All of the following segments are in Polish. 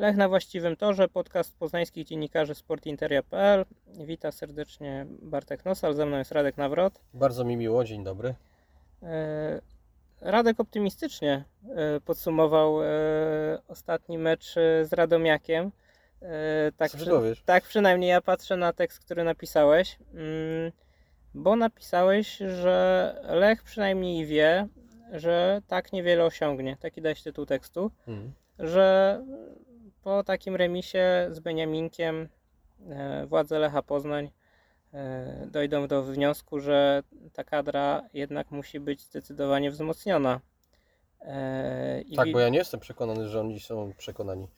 Lech na właściwym torze, podcast poznańskich dziennikarzy sportinteria.pl. Witam serdecznie Bartek Nosal, ze mną jest Radek Nawrot. Bardzo mi miło, dzień dobry. E, Radek optymistycznie e, podsumował e, ostatni mecz z Radomiakiem. Tak, przy, tak przynajmniej ja patrzę na tekst, który napisałeś. Mm, Bo napisałeś, że Lech przynajmniej wie, że tak niewiele osiągnie. Taki dałeś tytuł tekstu. Mhm. że po takim remisie z Beniaminkiem e, władze Lecha Poznań e, dojdą do wniosku, że ta kadra jednak musi być zdecydowanie wzmocniona. E, i Tak, bo ja nie jestem przekonany, że oni są przekonani.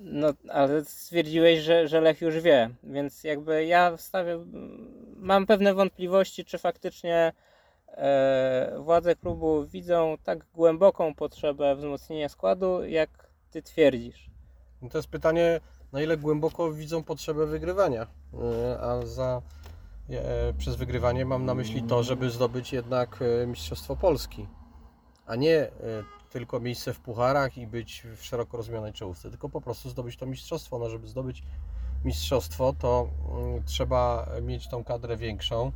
No, ale stwierdziłeś, że, że Lech już wie, więc jakby ja wstawię, mam pewne wątpliwości, czy faktycznie e, władze klubu widzą tak głęboką potrzebę wzmocnienia składu, jak ty twierdzisz. No to jest pytanie, na ile głęboko widzą potrzebę wygrywania. E, A za, e, przez wygrywanie mam na myśli to, żeby zdobyć jednak e, Mistrzostwo Polski, a nie tylko miejsce w pucharach i być w szeroko rozumianej czołówce, tylko po prostu zdobyć to mistrzostwo. No, żeby zdobyć mistrzostwo, to mm, trzeba mieć tą kadrę większą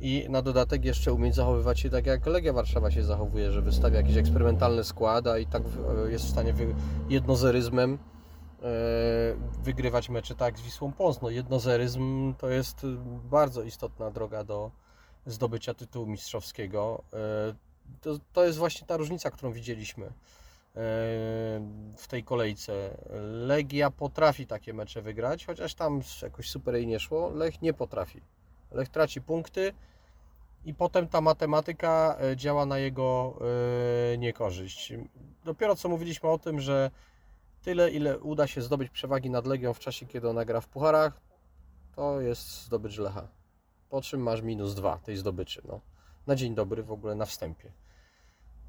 i na dodatek jeszcze umieć zachowywać się tak, jak Legia Warszawa się zachowuje, że wystawia jakiś eksperymentalny skład, a i tak jest w stanie wy, jednozeryzmem wygrywać mecze tak z Wisłą Płock. No, jednozeryzm to jest bardzo istotna droga do zdobycia tytułu mistrzowskiego. E, To, to jest właśnie ta różnica, którą widzieliśmy e, w tej kolejce. Legia potrafi takie mecze wygrać, chociaż tam jakoś super jej nie szło. Lech nie potrafi. Lech traci punkty i potem ta matematyka e, działa na jego e, niekorzyść. Dopiero co mówiliśmy o tym, że tyle, ile uda się zdobyć przewagi nad Legią w czasie, kiedy ona gra w pucharach, to jest zdobycz Lecha. Po czym masz minus dwa tej zdobyczy. No. Na dzień dobry w ogóle na wstępie.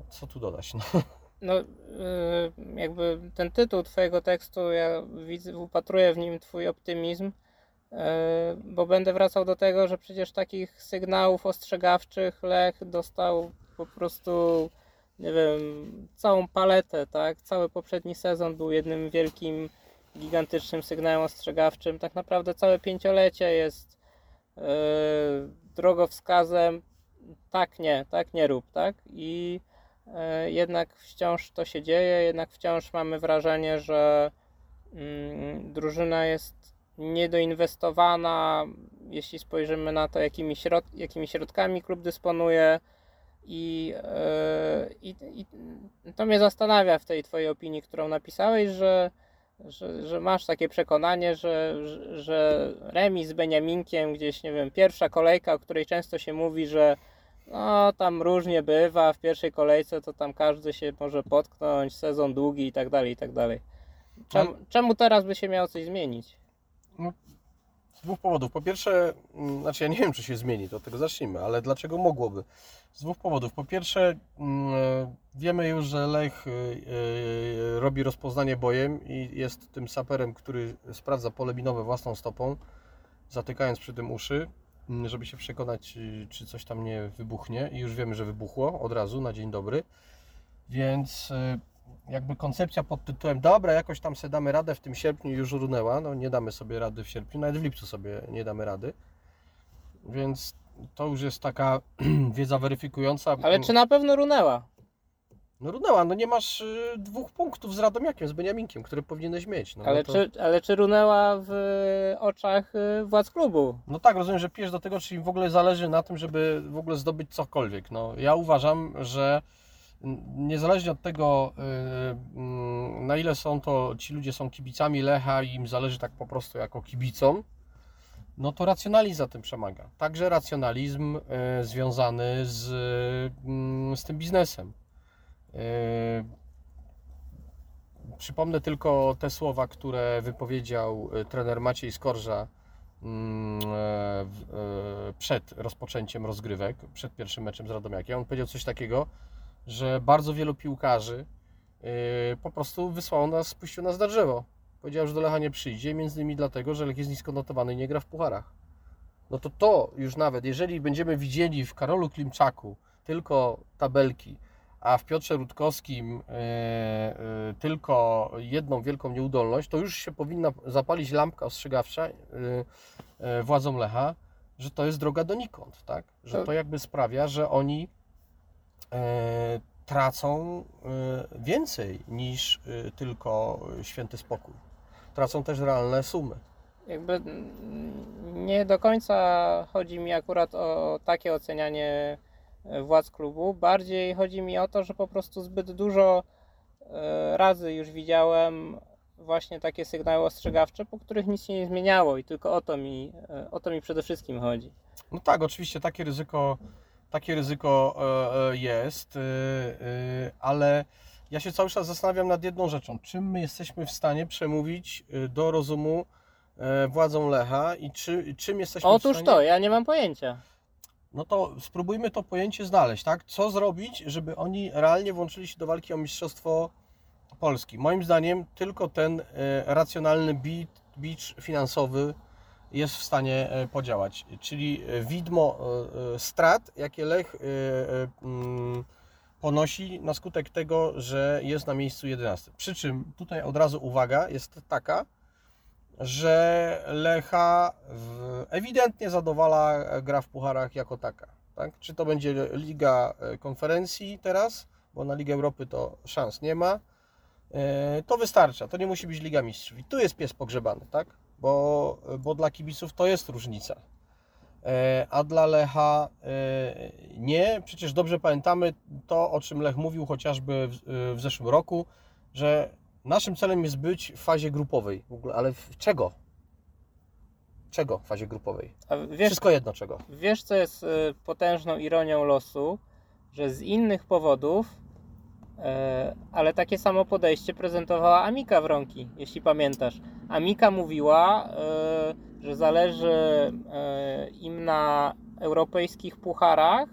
Co tu dodać? No. No, y, jakby ten tytuł Twojego tekstu, ja widzę, upatruję w nim Twój optymizm, y, bo będę wracał do tego, że przecież takich sygnałów ostrzegawczych Lech dostał po prostu, nie wiem, całą paletę, tak? Cały poprzedni sezon był jednym wielkim, gigantycznym sygnałem ostrzegawczym. Tak naprawdę całe pięciolecie jest y, drogowskazem tak nie, tak nie rób, tak? I e, jednak wciąż to się dzieje, jednak wciąż mamy wrażenie, że mm, drużyna jest niedoinwestowana, jeśli spojrzymy na to, jakimi, środ jakimi środkami klub dysponuje. I, e, i, I to mnie zastanawia w tej Twojej opinii, którą napisałeś, że, że, że masz takie przekonanie, że, że, że remis z Beniaminkiem, gdzieś, nie wiem, pierwsza kolejka, o której często się mówi, że no tam różnie bywa, w pierwszej kolejce to tam każdy się może potknąć, sezon długi i tak dalej, i tak dalej. Czemu, czemu teraz by się miało coś zmienić? Z dwóch powodów. Po pierwsze, mm, znaczy ja nie wiem, czy się zmieni, to od tego zacznijmy, ale dlaczego mogłoby? Z dwóch powodów. Po pierwsze, mm, e, wiemy już, że Lech y, y, robi rozpoznanie bojem i jest tym saperem, który sprawdza pole minowe własną stopą, zatykając przy tym uszy, mm, żeby się przekonać, czy- coś tam nie wybuchnie. I już wiemy, że wybuchło od razu na dzień dobry. Więc jakby koncepcja pod tytułem dobra, jakoś tam sobie damy radę w tym sierpniu już runęła, no nie damy sobie rady w sierpniu, nawet w lipcu sobie nie damy rady. Więc to już jest taka wiedza weryfikująca. Ale czy na pewno runęła? No runęła, no nie masz y, dwóch punktów z Radomiakiem, z Beniaminkiem, które powinieneś mieć. No, Ale, no to, czy, ale czy runęła w oczach y, władz klubu? No tak, rozumiem, że pijesz do tego, czy im w ogóle zależy na tym, żeby w ogóle zdobyć cokolwiek. No, ja uważam, że niezależnie od tego, y, mm, na ile są to, ci ludzie są kibicami Lecha i im zależy tak po prostu jako kibicom, no to racjonalizm za tym przemaga. Także racjonalizm y, związany z, mm, z tym biznesem. Y, Przypomnę tylko te słowa, które wypowiedział trener Maciej Skorża mm, przed rozpoczęciem rozgrywek, przed pierwszym meczem z Radomiakiem. On powiedział coś takiego, że bardzo wielu piłkarzy y, po prostu wysłało nas, spuściło nas na drzewo. Powiedział, że do Lecha nie przyjdzie, między innymi dlatego, że Lech jest nisko notowany i nie gra w pucharach. No to to już nawet, jeżeli będziemy widzieli w Karolu Klimczaku tylko tabelki, a w Piotrze Rutkowskim e, e, tylko jedną wielką nieudolność, to już się powinna zapalić lampka ostrzegawcza władzom Lecha, że to jest droga donikąd, tak? Że To- jakby sprawia, że oni tracą e, więcej niż e, tylko święty spokój. Tracą też realne sumy. jakby nie do końca chodzi mi akurat o takie ocenianie e, władz klubu. Bardziej chodzi mi o to, że po prostu zbyt dużo e, razy już widziałem właśnie takie sygnały ostrzegawcze, po których nic się nie zmieniało i tylko o to mi, e, o to mi przede wszystkim chodzi. No tak, oczywiście takie ryzyko, takie ryzyko e, e, jest, e, ale ja się cały czas zastanawiam nad jedną rzeczą. Czym my jesteśmy w stanie przemówić do rozumu władzom Lecha i czy, czym jesteśmy w Otóż stanie... to, ja nie mam pojęcia. No to spróbujmy to pojęcie znaleźć, tak? Co zrobić, żeby oni realnie włączyli się do walki o Mistrzostwo Polski? Moim zdaniem tylko ten racjonalny bit, bicz finansowy jest w stanie e, podziałać. Czyli e, widmo e, strat, jakie Lech mm, ponosi na skutek tego, że jest na miejscu 11. Przy czym tutaj od razu uwaga jest taka, że Lecha ewidentnie zadowala gra w pucharach jako taka. Tak? Czy to będzie Liga Konferencji teraz, bo na Ligę Europy to szans nie ma, to wystarcza. To nie musi być Liga Mistrzów. I tu jest pies pogrzebany, tak? Bo, bo dla kibiców to jest różnica. E, A dla Lecha e, nie. Przecież dobrze pamiętamy to, o czym Lech mówił chociażby w, w zeszłym roku, że naszym celem jest być w fazie grupowej. W ogóle, ale w czego? Czego w fazie grupowej? Wiesz, Wszystko jedno czego. Wiesz, co jest potężną ironią losu, że z innych powodów, e, ale takie samo podejście prezentowała Amika Wronki, jeśli pamiętasz. Amika mówiła, e, że zależy e, im na europejskich pucharach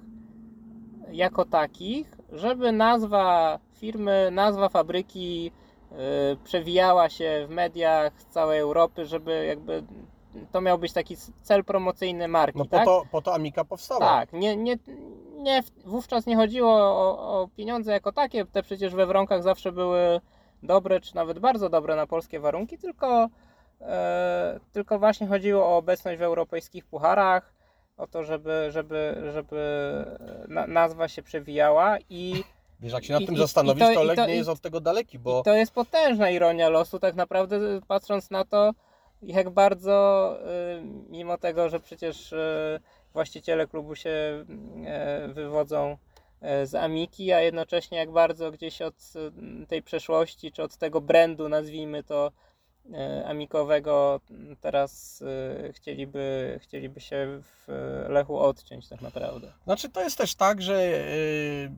jako takich, żeby nazwa firmy, nazwa fabryki e, przewijała się w mediach z całej Europy, żeby jakby to miał być taki cel promocyjny marki, No po, tak? to, po to Amika powstała. Tak, nie, nie, nie, wówczas nie chodziło o, o pieniądze jako takie, te przecież we wronkach zawsze były dobre, czy nawet bardzo dobre na polskie warunki, tylko, e, tylko właśnie chodziło o obecność w europejskich pucharach, o to, żeby, żeby, żeby na, nazwa się przewijała i, Wiesz, jak się nad I- tym i- zastanowić, i to- to Lech to- nie jest od tego daleki, bo to jest potężna ironia losu, tak naprawdę patrząc na to, jak bardzo, y, mimo tego, że przecież y, właściciele klubu się y, wywodzą y, z Amiki, a jednocześnie jak bardzo gdzieś od y, tej przeszłości, czy od tego brandu, nazwijmy to, y, amikowego, y, teraz chcieliby, chcieliby się w Lechu odciąć tak naprawdę. Znaczy to jest też tak, że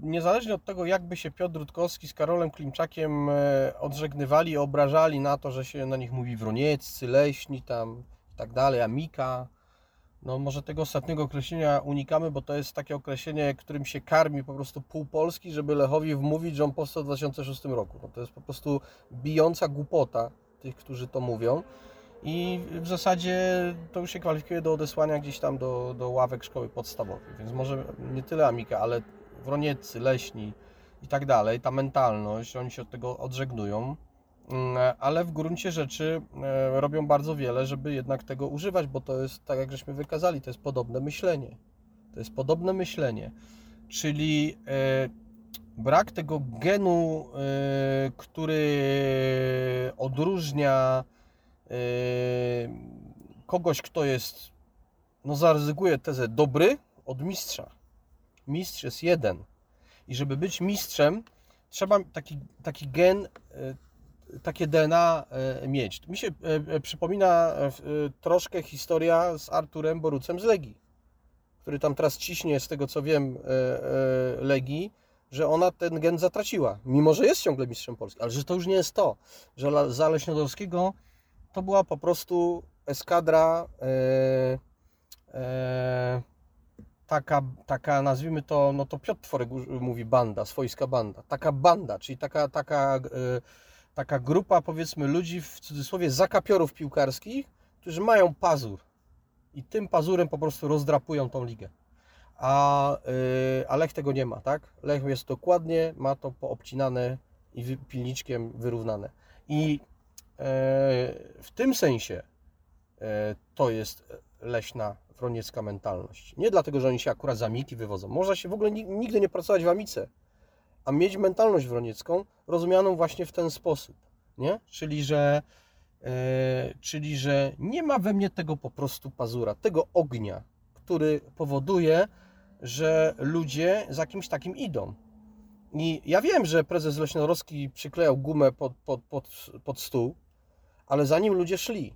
niezależnie od tego, jakby się Piotr Rutkowski z Karolem Klimczakiem e, odżegnywali, obrażali na to, że się na nich mówi wronieccy, leśni tam i tak dalej, amika. No może tego ostatniego określenia unikamy, bo to jest takie określenie, którym się karmi po prostu pół Polski, żeby Lechowi wmówić, że on powstał w 2006 roku. No to jest po prostu bijąca głupota tych, którzy to mówią. I w zasadzie to już się kwalifikuje do odesłania gdzieś tam do, do ławek szkoły podstawowej. Więc może nie tyle Amika, ale wronieccy, leśni i tak dalej, ta mentalność, oni się od tego odżegnują, ale w gruncie rzeczy e, robią bardzo wiele, żeby jednak tego używać, bo to jest, tak jak żeśmy wykazali, to jest podobne myślenie. To jest podobne myślenie, czyli e, brak tego genu, e, który odróżnia kogoś, kto jest, no zaryzykuję tezę, dobry od mistrza. Mistrz jest jeden. I żeby być mistrzem, trzeba taki, taki gen, takie DNA e, mieć. Mi się e, e, przypomina troszkę historia z Arturem Borucem z Legii, który tam teraz ciśnie, z tego co wiem, Legii, że ona ten gen zatraciła, mimo że jest ciągle mistrzem Polski, ale że to już nie jest to, że za Leśnodolskiego to była po prostu eskadra taka, taka nazwijmy to, no to Piotr Tworek mówi banda, swojska banda, taka banda, czyli taka, taka, taka grupa powiedzmy ludzi w cudzysłowie zakapiorów piłkarskich, którzy mają pazur i tym pazurem po prostu rozdrapują tą ligę. a, yy, a Lech tego nie ma, tak? Lech jest dokładnie, ma to poobcinane i wy, pilniczkiem wyrównane. I yy, w tym sensie yy, to jest leśna wroniecka mentalność. Nie dlatego, że oni się akurat z Amiki wywodzą. Można się w ogóle ni- nigdy nie pracować w Amice, a mieć mentalność wroniecką rozumianą właśnie w ten sposób, nie? Czyli, że yy, czyli, że nie ma we mnie tego po prostu pazura, tego ognia, który powoduje, że ludzie za kimś takim idą. I ja wiem, że prezes Leśnorowski przyklejał gumę pod, pod, pod, pod stół, ale za nim ludzie szli.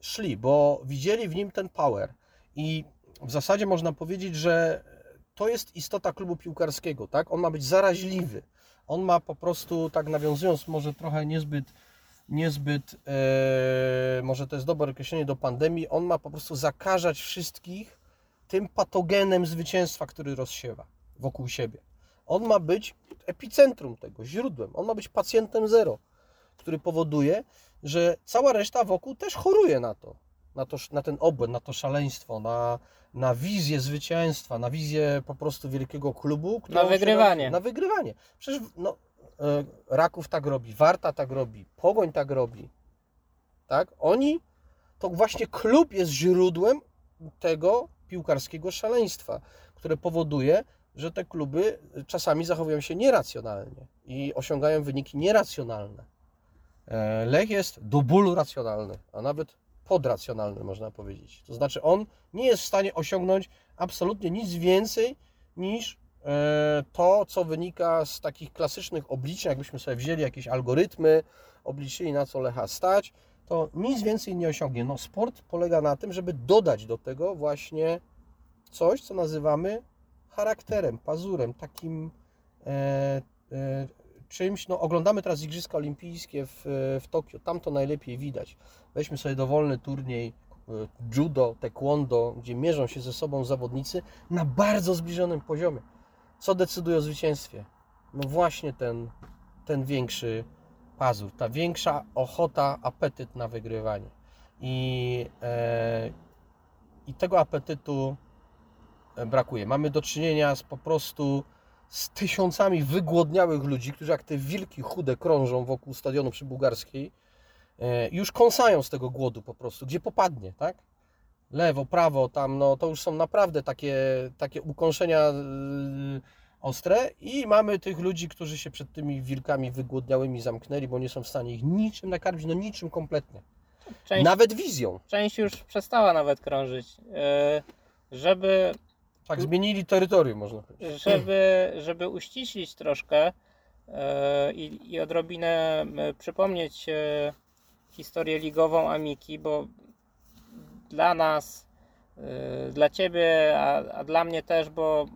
Szli, bo widzieli w nim ten power. I w zasadzie można powiedzieć, że to jest istota klubu piłkarskiego, tak? On ma być zaraźliwy. On ma po prostu, tak nawiązując może trochę niezbyt, niezbyt, e, może to jest dobre określenie do pandemii, on ma po prostu zakażać wszystkich tym patogenem zwycięstwa, który rozsiewa wokół siebie. On ma być epicentrum tego, źródłem. On ma być pacjentem zero, który powoduje, że cała reszta wokół też choruje na to. Na, to, na ten obłęd, na to szaleństwo, na, na wizję zwycięstwa, na wizję po prostu wielkiego klubu. się wygrywanie. Na, na wygrywanie. Przecież no, e, Raków tak robi, Warta tak robi, Pogoń tak robi. Tak? Oni, to właśnie klub jest źródłem tego piłkarskiego szaleństwa, które powoduje, że te kluby czasami zachowują się nieracjonalnie i osiągają wyniki nieracjonalne. E, Lech jest do bólu racjonalny, a nawet podracjonalny można powiedzieć. To znaczy on nie jest w stanie osiągnąć absolutnie nic więcej niż e, to, co wynika z takich klasycznych obliczeń, jakbyśmy sobie wzięli jakieś algorytmy, obliczyli na co Lecha stać, to nic więcej nie osiągnie. No sport polega na tym, żeby dodać do tego właśnie coś, co nazywamy charakterem, pazurem, takim e, e, czymś, no oglądamy teraz Igrzyska Olimpijskie w, w Tokio, tam to najlepiej widać. Weźmy sobie dowolny turniej e, judo, taekwondo, gdzie mierzą się ze sobą zawodnicy na bardzo zbliżonym poziomie. Co decyduje o zwycięstwie? No właśnie ten, ten większy pazur, ta większa ochota, apetyt na wygrywanie. I, e, i tego apetytu e, brakuje. Mamy do czynienia z po prostu z tysiącami wygłodniałych ludzi, którzy jak te wilki chude krążą wokół stadionu przy Bułgarskiej, e, już kąsają z tego głodu po prostu, gdzie popadnie, tak? Lewo, prawo, tam, no to już są naprawdę takie, takie ukąszenia yy, ostre i mamy tych ludzi, którzy się przed tymi wilkami wygłodniałymi zamknęli, bo nie są w stanie ich niczym nakarmić, no niczym kompletnie. Część, Nawet wizją. część już przestała nawet krążyć. E, Żeby Tak, zmienili terytorium, można powiedzieć. żeby, żeby uściślić troszkę e, i, i odrobinę przypomnieć e, historię ligową Amiki, bo dla nas, e, dla Ciebie, a, a dla mnie też, bo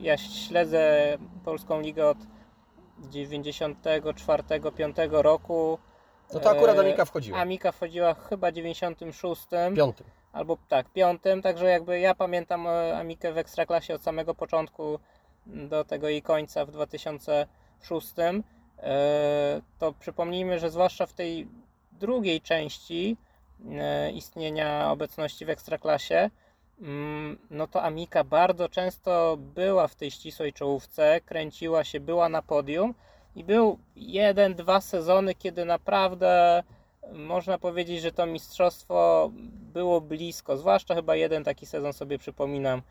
ja śledzę Polską Ligę od 94-5 roku. No to akurat Amika wchodziła. Amika wchodziła chyba w 96 Piątym. Albo tak, piątym, także jakby ja pamiętam e, Amikę w Ekstraklasie od samego początku do tego jej końca w 2006. E, To przypomnijmy, że zwłaszcza w tej drugiej części e, istnienia obecności w Ekstraklasie, mm, no to Amika bardzo często była w tej ścisłej czołówce, kręciła się, była na podium i był jeden, dwa sezony, kiedy naprawdę można powiedzieć, że to mistrzostwo było blisko, zwłaszcza chyba jeden taki sezon sobie przypominam.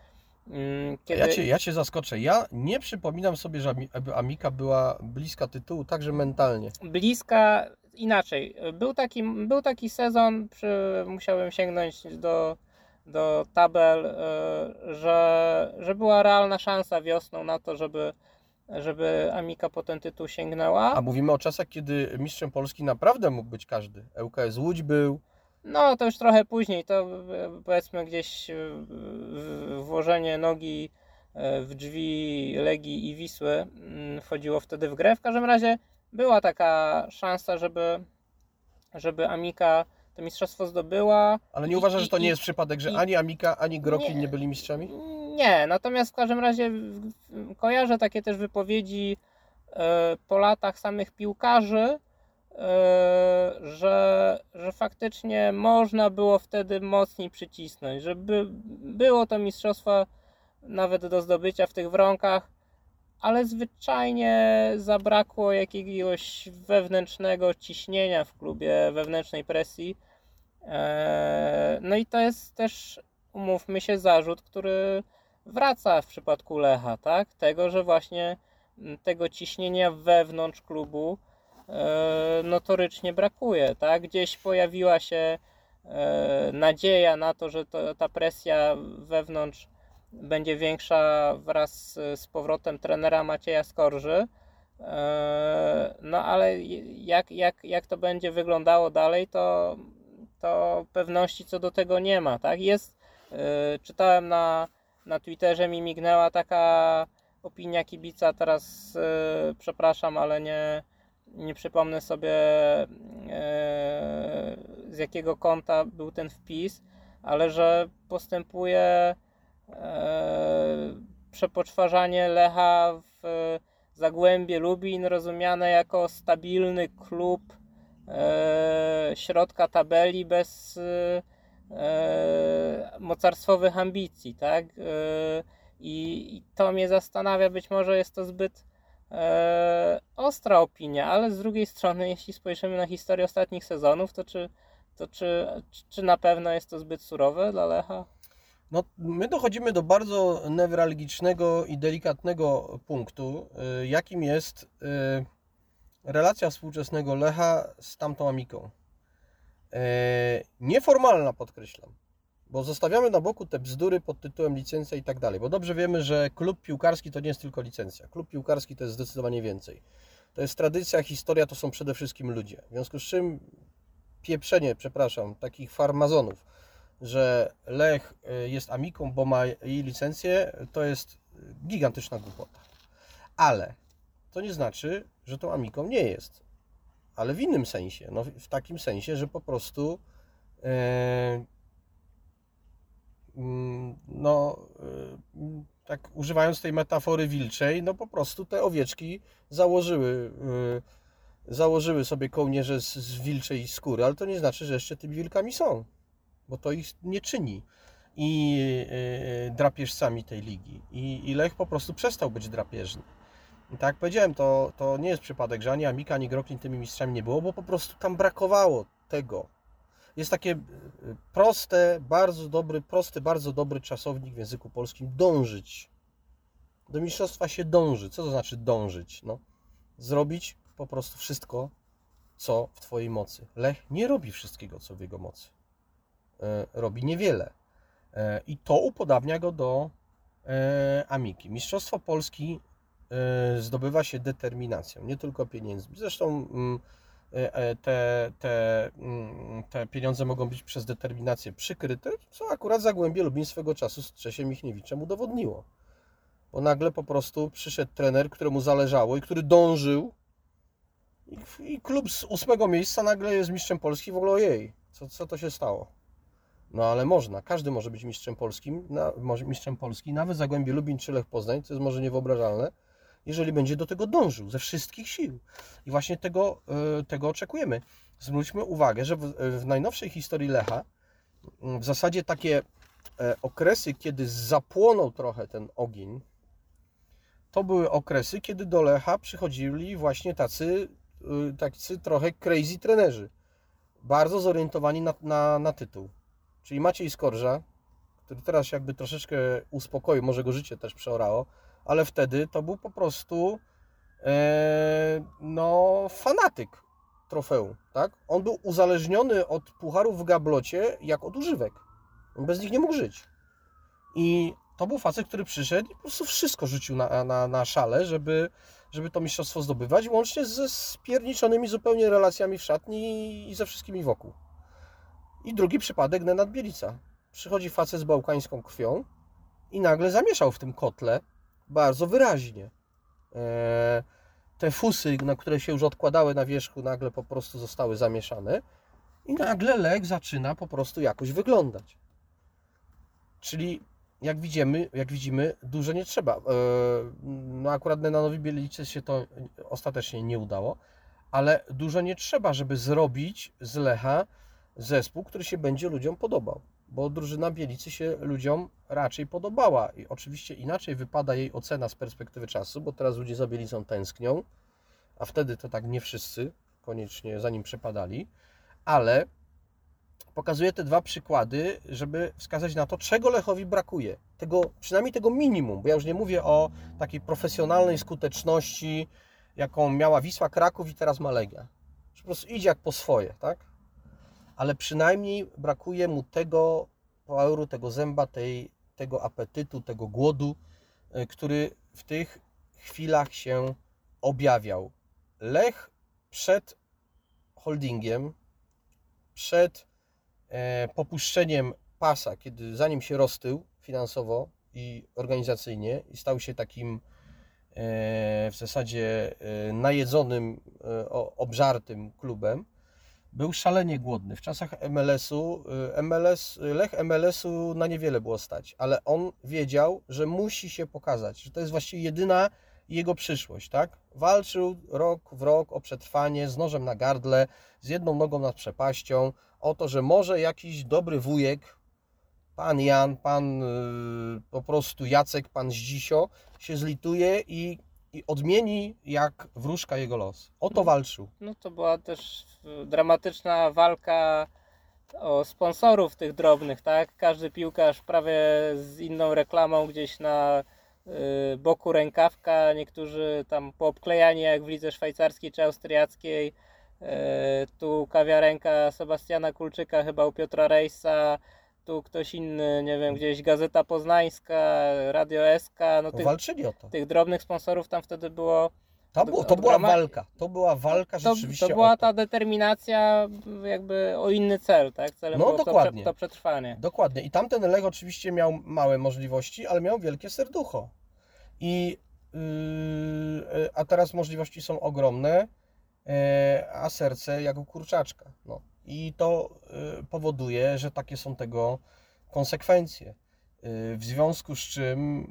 mm, Kiedy... Ja, cię, ja Cię zaskoczę. Ja nie przypominam sobie, że Amika była bliska tytułu także mentalnie. bliska inaczej. Był taki, był taki sezon, przy, musiałem sięgnąć do, do tabel, e, że, że była realna szansa wiosną na to, żeby, żeby Amika po ten tytuł sięgnęła. A mówimy o czasach, kiedy mistrzem Polski naprawdę mógł być każdy. ŁKS Łódź był, No to już trochę później, to e, powiedzmy gdzieś e, włożenie nogi e, w drzwi Legii i Wisły mm, wchodziło wtedy w grę. W każdym razie była taka szansa, żeby, żeby Amika to mistrzostwo zdobyła. ale nie uważasz, że to nie i- jest przypadek, że i- ani Amika, ani Grokin Nie. nie byli mistrzami? Nie, natomiast w każdym razie kojarzę takie też wypowiedzi po latach samych piłkarzy, że, że faktycznie można było wtedy mocniej przycisnąć, żeby było to mistrzostwo nawet do zdobycia w tych warunkach, ale zwyczajnie zabrakło jakiegoś wewnętrznego ciśnienia w klubie, wewnętrznej presji. E, No i to jest też, umówmy się, zarzut, który wraca w przypadku Lecha, tak? Tego, że właśnie tego ciśnienia wewnątrz klubu e, notorycznie brakuje, tak? Gdzieś pojawiła się e, nadzieja na to, że to, ta presja wewnątrz będzie większa wraz z, powrotem trenera Macieja Skorży. E, No ale jak, jak, jak to będzie wyglądało dalej, to, to pewności co do tego nie ma, tak? Jest, e, czytałem na, na Twitterze mi mignęła taka opinia kibica, teraz e, przepraszam, ale nie, nie przypomnę sobie e, z jakiego konta był ten wpis, ale że postępuje e, przepoczwarzanie Lecha w Zagłębie Lubin rozumiane jako stabilny klub e, środka tabeli bez e, e, mocarstwowych ambicji, tak? E, I to mnie zastanawia, być może jest to zbyt e, ostra opinia, ale z drugiej strony, jeśli spojrzymy na historię ostatnich sezonów, to czy, to czy, czy na pewno jest to zbyt surowe dla Lecha? No, my dochodzimy do bardzo newralgicznego i delikatnego punktu, y, jakim jest y, relacja współczesnego Lecha z tamtą Amiką. Y, Nieformalna, podkreślam, bo zostawiamy na boku te bzdury pod tytułem licencja i tak dalej, bo dobrze wiemy, że klub piłkarski to nie jest tylko licencja. Klub piłkarski to jest zdecydowanie więcej. To jest tradycja, historia, to są przede wszystkim ludzie. W związku z czym pieprzenie, przepraszam, takich farmazonów, że Lech y, jest amiką, bo ma jej licencję, to jest gigantyczna głupota. Ale to nie znaczy, że tą amiką nie jest. Ale w innym sensie. No, w takim sensie, że po prostu mm, no, e, tak używając tej metafory wilczej, no po prostu te owieczki założyły, e, założyły sobie kołnierze z, z wilczej skóry, ale to nie znaczy, że jeszcze tymi wilkami są bo to ich nie czyni i yy, drapieżcami tej ligi. I, I Lech po prostu przestał być drapieżny. I tak jak powiedziałem, to, to nie jest przypadek, że ani Amika, ani Groklin tymi mistrzami nie było, bo po prostu tam brakowało tego. Jest takie yy, proste, bardzo dobry, prosty, bardzo dobry czasownik w języku polskim dążyć. Do mistrzostwa się dąży. Co to znaczy dążyć? No, zrobić po prostu wszystko, co w Twojej mocy. Lech nie robi wszystkiego, co w jego mocy. E, robi niewiele. E, I to upodabnia go do e, Amiki. Mistrzostwo Polski zdobywa się determinacją, nie tylko pieniędzmi. Zresztą mm, te, te, mm, te pieniądze mogą być przez determinację przykryte, co akurat Zagłębie Lubin swego czasu z Czesiem Michniewiczem udowodniło. Bo nagle po prostu przyszedł trener, któremu zależało i który dążył i, klub z ósmego miejsca nagle jest mistrzem Polski w ogóle ojej, co, co to się stało? No ale można, każdy może być mistrzem polskim, na, mistrzem Polski, nawet Zagłębie Lubin czy Lech Poznań, co jest może niewyobrażalne, jeżeli będzie do tego dążył ze wszystkich sił. I właśnie tego, y, tego oczekujemy. Zwróćmy uwagę, że w, w najnowszej historii Lecha y, w zasadzie takie e, okresy, kiedy zapłonął trochę ten ogień, to były okresy, kiedy do Lecha przychodzili właśnie tacy, tacy trochę crazy trenerzy, bardzo zorientowani na, na, na tytuł. Czyli Maciej Skorża, który teraz jakby troszeczkę uspokoił, może go życie też przeorało, ale wtedy to był po prostu e, no, fanatyk trofeum, tak? On był uzależniony od pucharów w gablocie jak od używek. On bez nich nie mógł żyć. I to był facet, który przyszedł i po prostu wszystko rzucił na, na, na szale, żeby, żeby to mistrzostwo zdobywać, łącznie ze spierniczonymi zupełnie relacjami w szatni i ze wszystkimi wokół. I drugi przypadek Nenad Bielica. Przychodzi facet z bałkańską krwią i nagle zamieszał w tym kotle bardzo wyraźnie. Eee, te fusy, na które się już odkładały na wierzchu, nagle po prostu zostały zamieszane i nagle lek zaczyna po prostu jakoś wyglądać. Czyli jak widzimy, jak widzimy dużo nie trzeba. Eee, no akurat Nenanowi Bielicy się to ostatecznie nie udało, ale dużo nie trzeba, żeby zrobić z Lecha zespół, który się będzie ludziom podobał. Bo drużyna Bielicy się ludziom raczej podobała. I oczywiście inaczej wypada jej ocena z perspektywy czasu, bo teraz ludzie za Bielicą tęsknią, a wtedy to tak nie wszyscy koniecznie za nim przepadali, ale pokazuję te dwa przykłady, żeby wskazać na to, czego Lechowi brakuje. Tego, przynajmniej tego minimum, bo ja już nie mówię o takiej profesjonalnej skuteczności, jaką miała Wisła Kraków i teraz ma Legia. Po prostu idzie jak po swoje, tak? Ale przynajmniej brakuje mu tego poweru, tego zęba, tej, tego apetytu, tego głodu, y, który w tych chwilach się objawiał. Lech przed holdingiem, przed e, popuszczeniem pasa, kiedy zanim się roztył finansowo i organizacyjnie i stał się takim e, w zasadzie e, najedzonym, e, obżartym klubem, był szalenie głodny. W czasach MLS-u, e, MLS, Lech MLS-u na niewiele było stać, ale on wiedział, że musi się pokazać, że to jest właściwie jedyna jego przyszłość, tak? Walczył rok w rok o przetrwanie z nożem na gardle, z jedną nogą nad przepaścią, o to, że może jakiś dobry wujek, pan Jan, pan y, po prostu Jacek, pan Zdzisio się zlituje i, i odmieni jak wróżka jego los. O to walczył. No to była też y, dramatyczna walka o sponsorów tych drobnych, tak? Każdy piłkarz prawie z inną reklamą gdzieś na y, boku rękawka, niektórzy tam poobklejani jak w lidze szwajcarskiej czy austriackiej. Y, tu kawiarenka Sebastiana Kulczyka, chyba u Piotra Rejsa, tu ktoś inny, nie wiem, gdzieś Gazeta Poznańska, Radio SK, no tych, Walczyli o to. tych drobnych sponsorów tam wtedy było To, było, to była walka. To była walka to, rzeczywiście to była to. ta determinacja jakby o inny cel, tak? Celem No, było to, dokładnie. prze, to przetrwanie. Dokładnie. I tamten Lech oczywiście miał małe możliwości, ale miał wielkie serducho. I yy, a teraz możliwości są ogromne, e, a serce jak u kurczaczka. No. I to y, powoduje, że takie są tego konsekwencje. Y, W związku z czym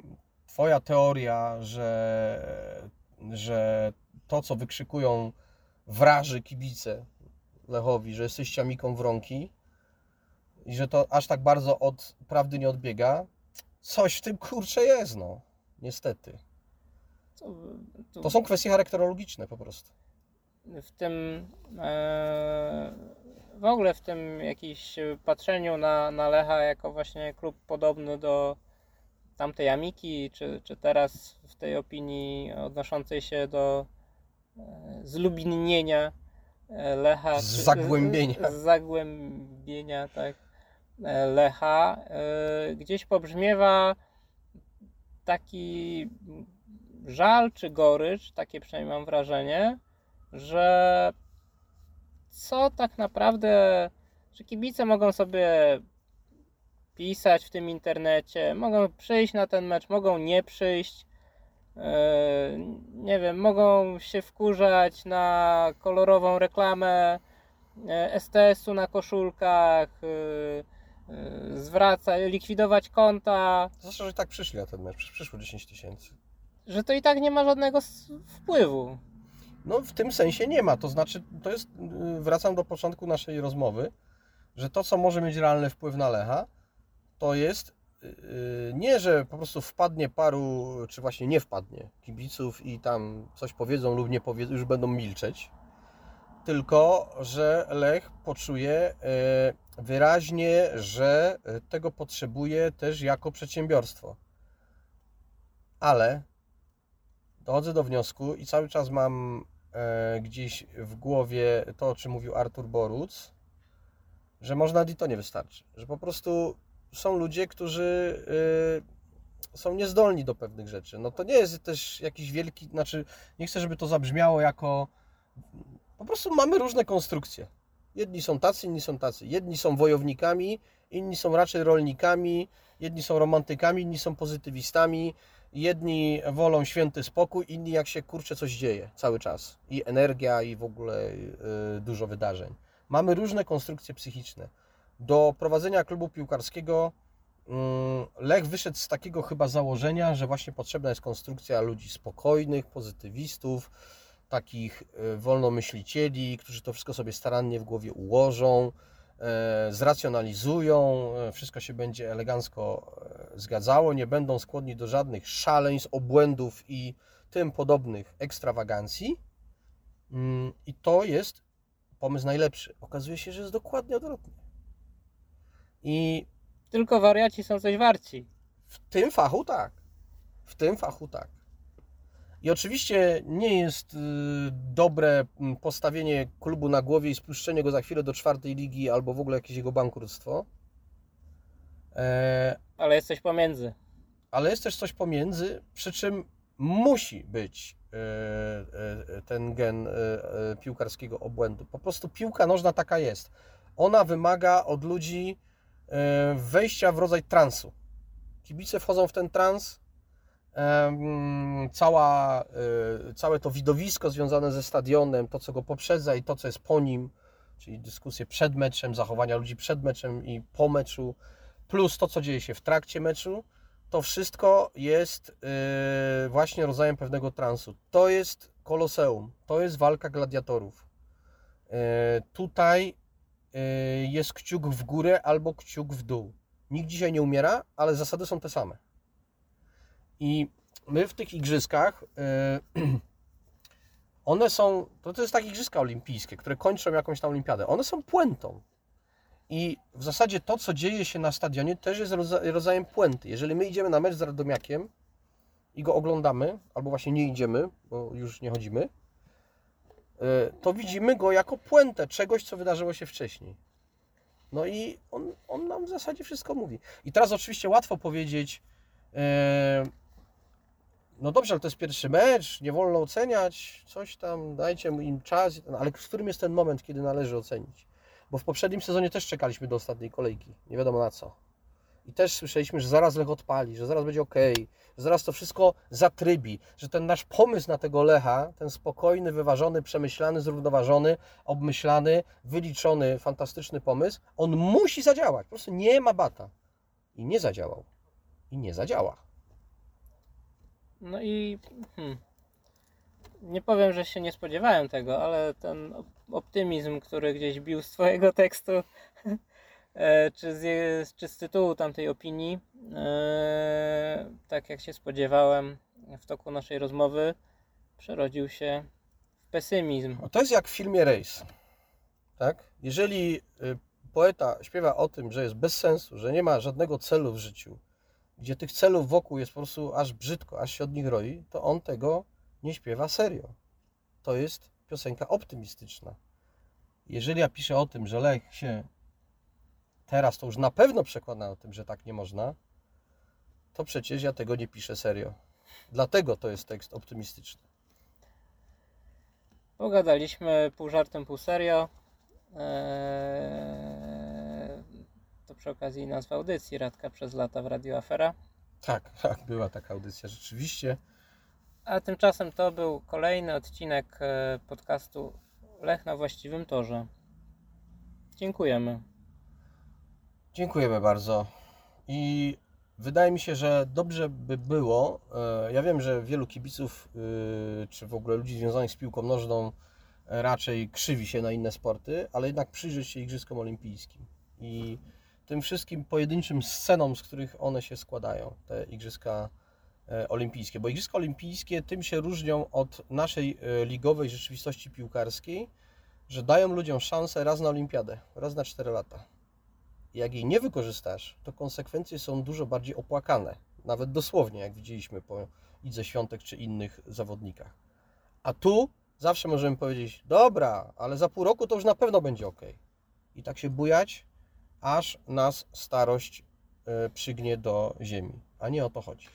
Twoja teoria, że, że to, co wykrzykują wraży kibice Lechowi, że jesteś ciamiką wronki, i że to aż tak bardzo od prawdy nie odbiega, coś w tym kurcze jest, no. Niestety. To, są kwestie charakterologiczne po prostu. w tym e, w ogóle w tym jakimś patrzeniu na, na Lecha jako właśnie klub podobny do tamtej Amiki, czy, czy teraz w tej opinii odnoszącej się do e, zlubinnienia e, Lecha. Z zagłębienia. Z, zagłębienia, tak. e, Lecha. e, Gdzieś pobrzmiewa taki żal czy gorycz, takie przynajmniej mam wrażenie, że co tak naprawdę, że kibice mogą sobie pisać w tym internecie, mogą przyjść na ten mecz, mogą nie przyjść, e, nie wiem, mogą się wkurzać na kolorową reklamę e, STS-u na koszulkach, e, zwracać, likwidować konta, Zresztą, że i tak przyszli na ten mecz. Przyszło 10 tysięcy. że to i tak nie ma żadnego wpływu. No w tym sensie nie ma. To znaczy, to jest, yy, wracam do początku naszej rozmowy, że to, co może mieć realny wpływ na Lecha, to jest yy, nie, że po prostu wpadnie paru, czy właśnie nie wpadnie kibiców i tam coś powiedzą lub nie powiedzą, już będą milczeć, tylko, że Lech poczuje wyraźnie, że tego potrzebuje też jako przedsiębiorstwo. Ale dochodzę do wniosku i cały czas mam gdzieś w głowie to, o czym mówił Artur Boruc, że może nawet i to nie wystarczy. Że po prostu są ludzie, którzy y, są niezdolni do pewnych rzeczy. No to nie jest też jakiś wielki, znaczy nie chcę, żeby to zabrzmiało jako po prostu mamy różne konstrukcje. Jedni są tacy, inni są tacy. Jedni są wojownikami, inni są raczej rolnikami, jedni są romantykami, inni są pozytywistami, jedni wolą święty spokój, inni jak się kurczę coś dzieje cały czas. I energia, i w ogóle y, dużo wydarzeń. Mamy różne konstrukcje psychiczne. Do prowadzenia klubu piłkarskiego mm, Lech wyszedł z takiego chyba założenia, że właśnie potrzebna jest konstrukcja ludzi spokojnych, pozytywistów, takich e, wolnomyślicieli, którzy to wszystko sobie starannie w głowie ułożą, zracjonalizują, e, wszystko się będzie elegancko e, zgadzało, nie będą skłonni do żadnych szaleństw, obłędów i tym podobnych ekstrawagancji. Mm, I to jest pomysł najlepszy. Okazuje się, że jest dokładnie odwrotnie. I Tylko wariaci są coś warci. w tym fachu tak. W tym fachu tak. I oczywiście nie jest y, dobre postawienie klubu na głowie i spuszczenie go za chwilę do czwartej ligi albo w ogóle jakieś jego bankructwo. E, Ale jest coś pomiędzy. ale jest też coś pomiędzy, przy czym musi być e, e, ten gen piłkarskiego obłędu. Po prostu piłka nożna taka jest. Ona wymaga od ludzi wejścia w rodzaj transu. Kibice wchodzą w ten trans. Cała, e, całe to widowisko związane ze stadionem, to co go poprzedza i to co jest po nim, czyli dyskusje przed meczem, zachowania ludzi przed meczem i po meczu, plus to co dzieje się w trakcie meczu, to wszystko jest yy, właśnie rodzajem pewnego transu. To jest koloseum, to jest walka gladiatorów. Yy, tutaj jest kciuk w górę albo kciuk w dół. Nikt dzisiaj nie umiera, ale zasady są te same. I my w tych igrzyskach, yy, one są, to, to jest tak igrzyska olimpijskie, które kończą jakąś tam olimpiadę. One są puentą. I w zasadzie to, co dzieje się na stadionie, też jest rodza- rodzajem puenty. Jeżeli my idziemy na mecz z Radomiakiem i go oglądamy, albo właśnie nie idziemy, bo już nie chodzimy, y, to widzimy go jako puentę czegoś, co wydarzyło się wcześniej. No i on, on nam w zasadzie wszystko mówi. I teraz oczywiście łatwo powiedzieć, e, no dobrze, ale to jest pierwszy mecz, nie wolno oceniać, coś tam, dajcie im czas, ale w którym jest ten moment, kiedy należy ocenić? Bo w poprzednim sezonie też czekaliśmy do ostatniej kolejki. Nie wiadomo na co. I też słyszeliśmy, że zaraz Lech odpali, że zaraz będzie ok, że zaraz to wszystko zatrybi, że ten nasz pomysł na tego Lecha, ten spokojny, wyważony, przemyślany, zrównoważony, obmyślany, wyliczony, fantastyczny pomysł, on musi zadziałać. Po prostu nie ma bata. I nie zadziałał. I nie zadziała. No i hmm, nie powiem, że się nie spodziewałem tego, ale ten op- optymizm, który gdzieś bił z Twojego tekstu, e, czy z, czy z tytułu tamtej opinii, e, tak jak się spodziewałem w toku naszej rozmowy, przerodził się w pesymizm. To jest jak w filmie Race. Tak? Jeżeli y, poeta śpiewa o tym, że jest bez sensu, że nie ma żadnego celu w życiu, gdzie tych celów wokół jest po prostu aż brzydko, aż się od nich roi, to on tego nie śpiewa serio. To jest piosenka optymistyczna. Jeżeli ja piszę o tym, że Lech się teraz to już na pewno przekona o tym, że tak nie można, to przecież ja tego nie piszę serio. Dlatego to jest tekst optymistyczny. Pogadaliśmy pół żartem, pół serio. Eee, to przy okazji nazwa audycji Radka przez lata w Radio Afera. Tak, tak, była taka audycja rzeczywiście. A tymczasem to był kolejny odcinek e, podcastu Lech na właściwym torze. Dziękujemy. Dziękujemy bardzo. I wydaje mi się, że dobrze by było. e, Ja wiem, że wielu kibiców, y, czy w ogóle ludzi związanych z piłką nożną, e, raczej krzywi się na inne sporty, ale jednak przyjrzeć się Igrzyskom Olimpijskim i tym wszystkim pojedynczym scenom, z których one się składają, te Igrzyska e, Olimpijskie. Bo Igrzyska Olimpijskie tym się różnią od naszej e, ligowej rzeczywistości piłkarskiej, że dają ludziom szansę raz na Olimpiadę, raz na 4 lata jak jej nie wykorzystasz, to konsekwencje są dużo bardziej opłakane. Nawet dosłownie, jak widzieliśmy po Idze Świątek czy innych zawodnikach. A tu zawsze możemy powiedzieć, dobra, ale za pół roku to już na pewno będzie ok. I tak się bujać, aż nas starość e, przygnie do ziemi. A nie o to chodzi.